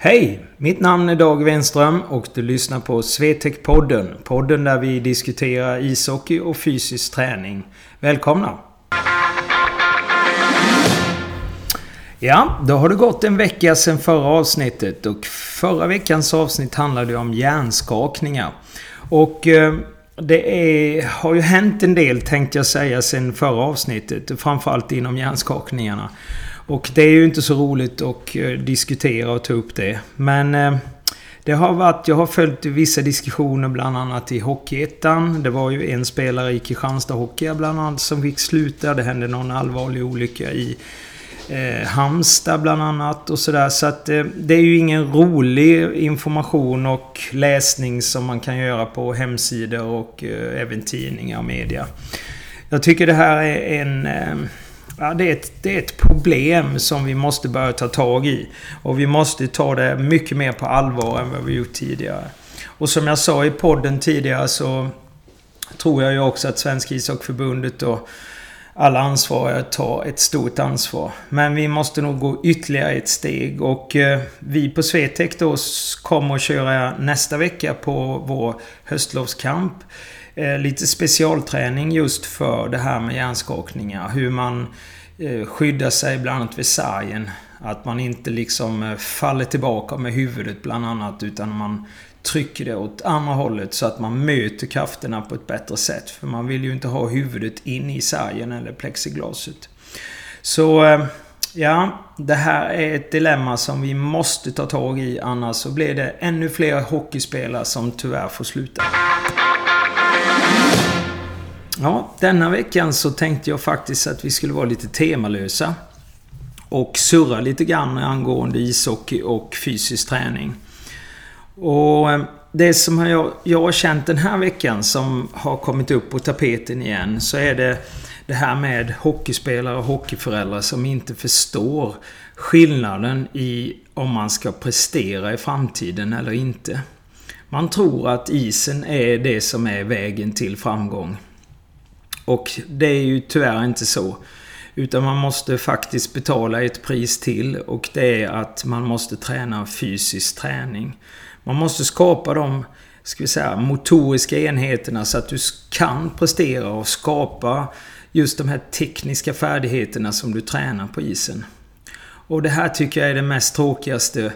Hej! Mitt namn är Dag Wenström och du lyssnar på Swetec-podden. Podden där vi diskuterar ishockey och fysisk träning. Välkomna! Ja, då har det gått en vecka sedan förra avsnittet och förra veckans avsnitt handlade om hjärnskakningar. Och eh, det är, har ju hänt en del tänkte jag säga sedan förra avsnittet. Framförallt inom hjärnskakningarna. Och det är ju inte så roligt att eh, diskutera och ta upp det. Men eh, det har varit, jag har följt vissa diskussioner bland annat i Hockeyettan. Det var ju en spelare i Kristianstad Hockey bland annat som fick sluta. Det hände någon allvarlig olycka i eh, Halmstad bland annat och sådär. Så att eh, det är ju ingen rolig information och läsning som man kan göra på hemsidor och eh, även tidningar och media. Jag tycker det här är en... Eh, ja, det, är ett, det är ett problem som vi måste börja ta tag i. Och vi måste ta det mycket mer på allvar än vad vi gjort tidigare. Och som jag sa i podden tidigare så tror jag ju också att Svenska ishockeyförbundet och alla ansvariga tar ett stort ansvar. Men vi måste nog gå ytterligare ett steg och eh, vi på Swetec då kommer att köra nästa vecka på vår höstlovskamp. Eh, lite specialträning just för det här med hjärnskakningar. Hur man eh, skyddar sig bland annat vid sargen. Att man inte liksom eh, faller tillbaka med huvudet bland annat utan man trycker det åt andra hållet så att man möter krafterna på ett bättre sätt. För man vill ju inte ha huvudet in i sargen eller plexiglaset. Så eh, ja, det här är ett dilemma som vi måste ta tag i annars så blir det ännu fler hockeyspelare som tyvärr får sluta. Ja, denna veckan så tänkte jag faktiskt att vi skulle vara lite temalösa. Och surra lite grann angående ishockey och fysisk träning. Och eh, det som jag, jag har känt den här veckan som har kommit upp på tapeten igen så är det det här med hockeyspelare och hockeyföräldrar som inte förstår skillnaden i om man ska prestera i framtiden eller inte. Man tror att isen är det som är vägen till framgång. Och det är ju tyvärr inte så. Utan man måste faktiskt betala ett pris till och det är att man måste träna fysisk träning. Man måste skapa de ska vi säga, motoriska enheterna så att du kan prestera och skapa just de här tekniska färdigheterna som du tränar på isen. Och det här tycker jag är det mest tråkigaste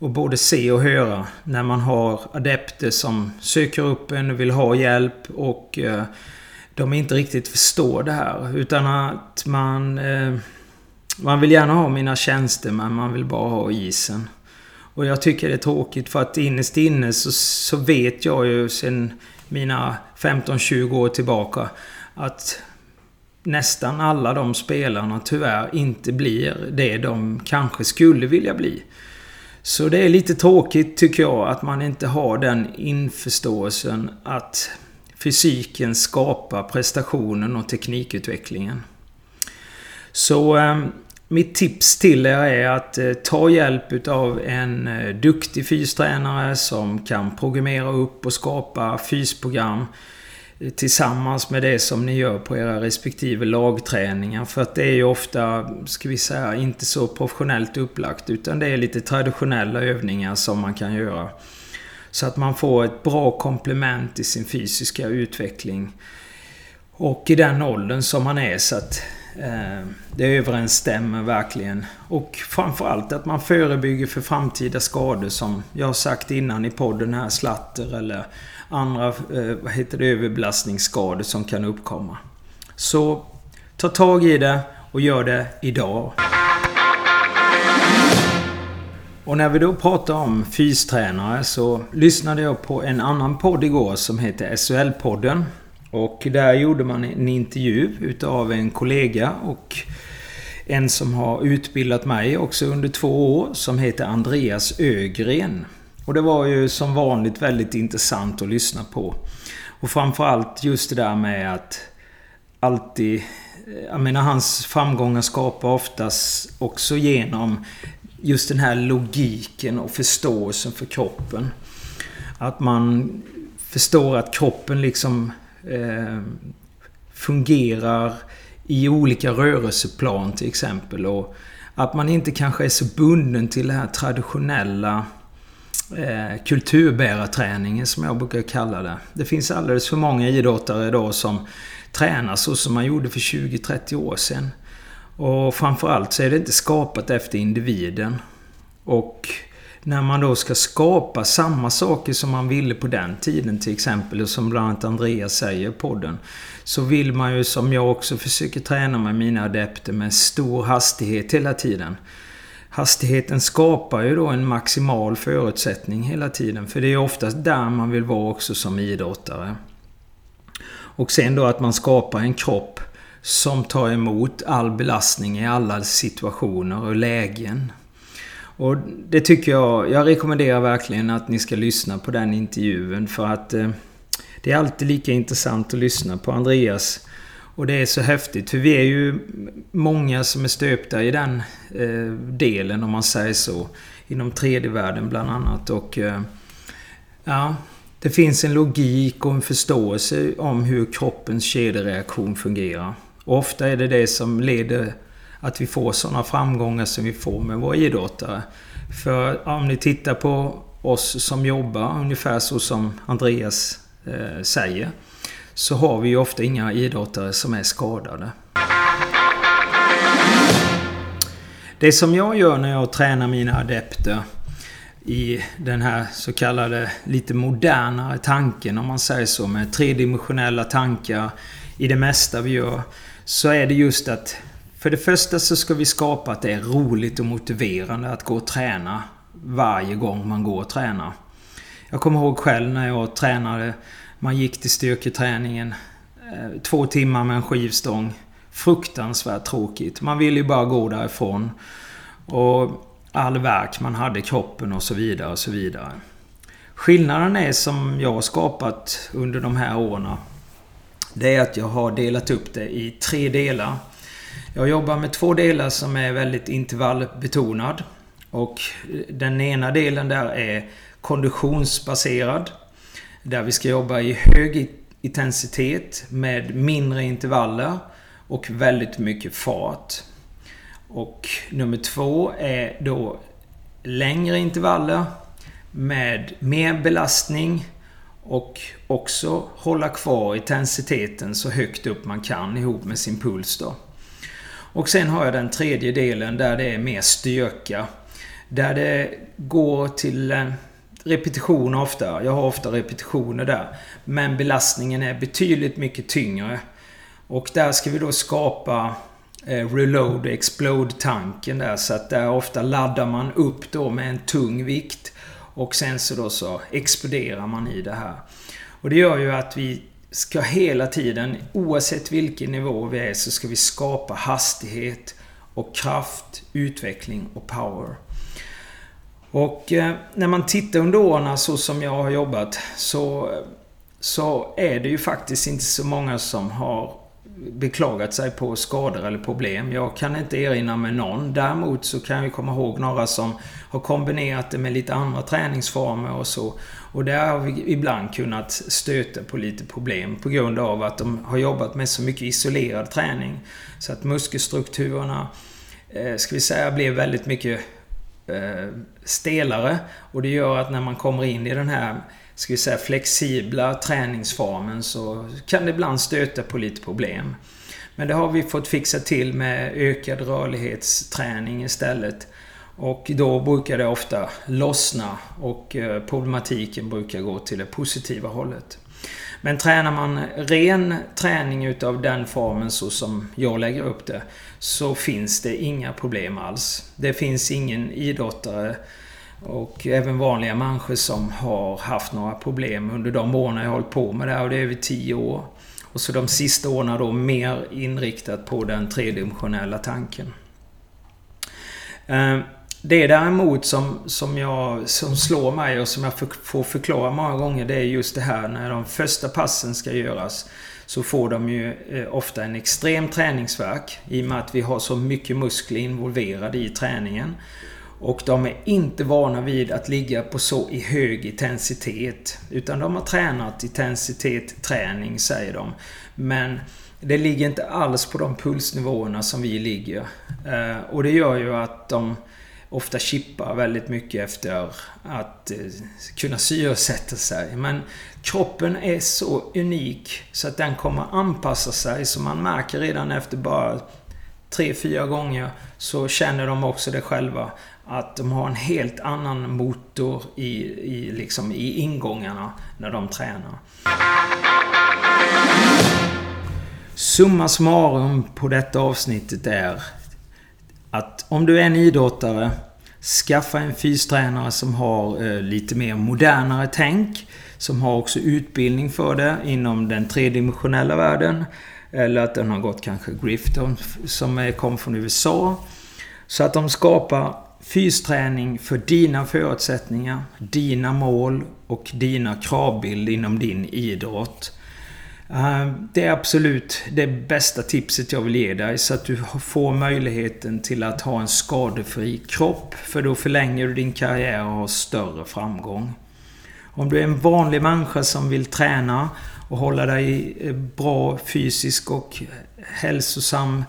att både se och höra när man har adepter som söker upp en och vill ha hjälp och eh, de inte riktigt förstår det här. Utan att man... Eh, man vill gärna ha mina tjänster men man vill bara ha isen. Och jag tycker det är tråkigt för att innerst inne så, så vet jag ju sen mina 15-20 år tillbaka att nästan alla de spelarna tyvärr inte blir det de kanske skulle vilja bli. Så det är lite tråkigt tycker jag att man inte har den införståelsen att fysiken skapar prestationen och teknikutvecklingen. Så eh, mitt tips till er är att eh, ta hjälp utav en eh, duktig fystränare som kan programmera upp och skapa fysprogram eh, tillsammans med det som ni gör på era respektive lagträningar. För att det är ju ofta, ska vi säga, inte så professionellt upplagt utan det är lite traditionella övningar som man kan göra. Så att man får ett bra komplement i sin fysiska utveckling. Och i den åldern som man är så att Eh, det överensstämmer verkligen. Och framförallt att man förebygger för framtida skador som jag har sagt innan i podden här, slatter eller andra eh, vad heter det, överbelastningsskador som kan uppkomma. Så ta tag i det och gör det idag. Och när vi då pratar om fystränare så lyssnade jag på en annan podd igår som heter SHL-podden. Och där gjorde man en intervju utav en kollega och en som har utbildat mig också under två år som heter Andreas Ögren. Och det var ju som vanligt väldigt intressant att lyssna på. Och framförallt just det där med att alltid... Eh, jag menar hans framgångar skapar oftast också genom just den här logiken och förståelsen för kroppen. Att man förstår att kroppen liksom eh, fungerar i olika rörelseplan till exempel. Och att man inte kanske är så bunden till den här traditionella eh, kulturbärarträningen som jag brukar kalla det. Det finns alldeles för många idrottare idag som tränar så som man gjorde för 20-30 år sedan. Och framförallt så är det inte skapat efter individen. Och när man då ska skapa samma saker som man ville på den tiden till exempel, och som bland annat Andreas säger i podden. Så vill man ju, som jag också försöker träna med mina adepter, med stor hastighet hela tiden. Hastigheten skapar ju då en maximal förutsättning hela tiden. För det är oftast där man vill vara också som idrottare. Och sen då att man skapar en kropp som tar emot all belastning i alla situationer och lägen. Och det tycker jag, jag rekommenderar verkligen att ni ska lyssna på den intervjun för att eh, det är alltid lika intressant att lyssna på Andreas. Och det är så häftigt för vi är ju många som är stöpta i den eh, delen om man säger så. Inom 3D-världen bland annat och eh, ja, det finns en logik och en förståelse om hur kroppens kedjereaktion fungerar. Och ofta är det det som leder att vi får sådana framgångar som vi får med våra idrottare. För om ni tittar på oss som jobbar ungefär så som Andreas eh, säger. Så har vi ju ofta inga idrottare som är skadade. Det som jag gör när jag tränar mina adepter i den här så kallade lite modernare tanken om man säger så med tredimensionella tankar i det mesta vi gör. Så är det just att för det första så ska vi skapa att det är roligt och motiverande att gå och träna varje gång man går och tränar. Jag kommer ihåg själv när jag tränade. Man gick till styrketräningen. Eh, två timmar med en skivstång. Fruktansvärt tråkigt. Man ville ju bara gå därifrån. Och all verk man hade i kroppen och så vidare och så vidare. Skillnaden är som jag har skapat under de här åren. Det är att jag har delat upp det i tre delar. Jag jobbar med två delar som är väldigt intervallbetonad. Och eh, den ena delen där är konditionsbaserad. Där vi ska jobba i hög intensitet med mindre intervaller och väldigt mycket fart. Och nummer två är då längre intervaller med mer belastning och också hålla kvar intensiteten så högt upp man kan ihop med sin puls då. Och sen har jag den tredje delen där det är mer styrka. Där det går till eh, repetition ofta. Jag har ofta repetitioner där. Men belastningen är betydligt mycket tyngre. Och där ska vi då skapa eh, reload explode tanken där. Så att där ofta laddar man upp då med en tung vikt. Och sen så då så exploderar man i det här. Och det gör ju att vi ska hela tiden, oavsett vilken nivå vi är, så ska vi skapa hastighet och kraft, utveckling och power. Och eh, när man tittar under åren så som jag har jobbat så, så är det ju faktiskt inte så många som har beklagat sig på skador eller problem. Jag kan inte erinra mig någon. Däremot så kan jag komma ihåg några som har kombinerat det med lite andra träningsformer och så. Och där har vi ibland kunnat stöta på lite problem på grund av att de har jobbat med så mycket isolerad träning. Så att muskelstrukturerna, eh, ska vi säga, blev väldigt mycket eh, stelare. Och det gör att när man kommer in i den här ska vi säga, flexibla träningsformen så kan det ibland stöta på lite problem. Men det har vi fått fixa till med ökad rörlighetsträning istället. Och då brukar det ofta lossna och eh, problematiken brukar gå till det positiva hållet. Men tränar man ren träning utav den formen så som jag lägger upp det så finns det inga problem alls. Det finns ingen idrottare och även vanliga människor som har haft några problem under de åren jag har hållit på med det här och det är över 10 år. Och så de sista åren då mer inriktat på den tredimensionella tanken. Eh, det däremot som, som, jag, som slår mig och som jag får förklara många gånger det är just det här när de första passen ska göras. Så får de ju eh, ofta en extrem träningsverk i och med att vi har så mycket muskler involverade i träningen. Och de är inte vana vid att ligga på så i hög intensitet. Utan de har tränat intensitet träning, säger de. Men det ligger inte alls på de pulsnivåerna som vi ligger. Eh, och det gör ju att de ofta chippar väldigt mycket efter att eh, kunna syresätta sig. Men kroppen är så unik så att den kommer anpassa sig. Så man märker redan efter bara tre, fyra gånger så känner de också det själva. Att de har en helt annan motor i, i, liksom i ingångarna när de tränar. Summa summarum på detta avsnittet är att om du är en idrottare, skaffa en fystränare som har eh, lite mer modernare tänk. Som har också utbildning för det inom den tredimensionella världen. Eller att den har gått kanske Grifton som kom från USA. Så att de skapar fysträning för dina förutsättningar, dina mål och dina kravbild inom din idrott. Eh, det är absolut det bästa tipset jag vill ge dig så att du får möjligheten till att ha en skadefri kropp. För då förlänger du din karriär och har större framgång. Om du är en vanlig människa som vill träna och hålla dig i bra fysisk och hälsosam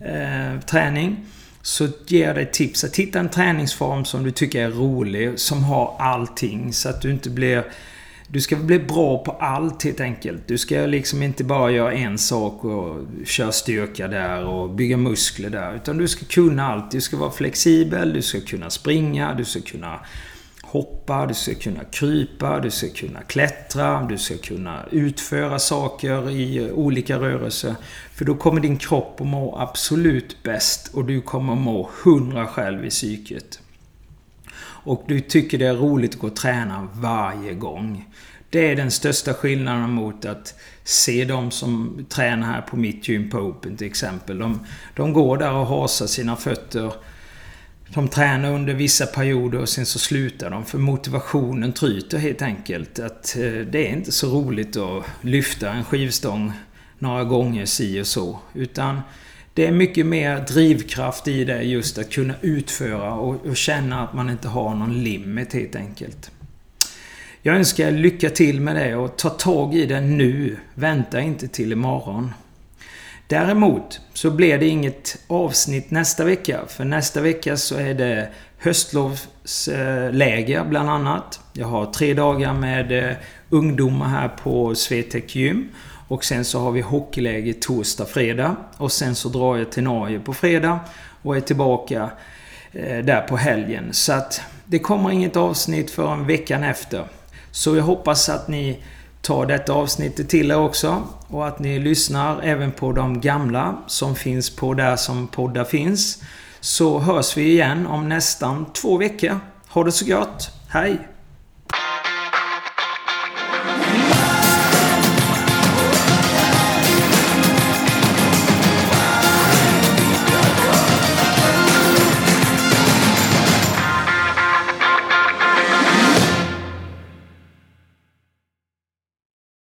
eh, träning. Så ger jag dig tips att hitta en träningsform som du tycker är rolig, som har allting så att du inte blir du ska bli bra på allt helt enkelt. Du ska liksom inte bara göra en sak och köra styrka där och bygga muskler där. Utan du ska kunna allt. Du ska vara flexibel, du ska kunna springa, du ska kunna hoppa, du ska kunna krypa, du ska kunna klättra, du ska kunna utföra saker i eh, olika rörelser. För då kommer din kropp att må absolut bäst och du kommer att må hundra själv i psyket. Och du tycker det är roligt att gå och träna varje gång. Det är den största skillnaden mot att se de som tränar här på mitt gym på Open till exempel. De, de går där och hasar sina fötter. De tränar under vissa perioder och sen så slutar de för motivationen tryter helt enkelt. Att eh, det är inte så roligt att lyfta en skivstång några gånger si och så. Utan det är mycket mer drivkraft i det just att kunna utföra och, och känna att man inte har någon limit helt enkelt. Jag önskar lycka till med det och ta tag i det nu. Vänta inte till imorgon. Däremot så blir det inget avsnitt nästa vecka. För nästa vecka så är det höstlovsläger eh, bland annat. Jag har tre dagar med eh, ungdomar här på Swetec Gym. Och sen så har vi hockeyläger torsdag, fredag. Och sen så drar jag till Norge på fredag. Och är tillbaka eh, där på helgen. Så att det kommer inget avsnitt förrän veckan efter. Så jag hoppas att ni tar detta avsnittet till er också. Och att ni lyssnar även på de gamla som finns på där som poddar finns. Så hörs vi igen om nästan två veckor. Ha det så gott. Hej!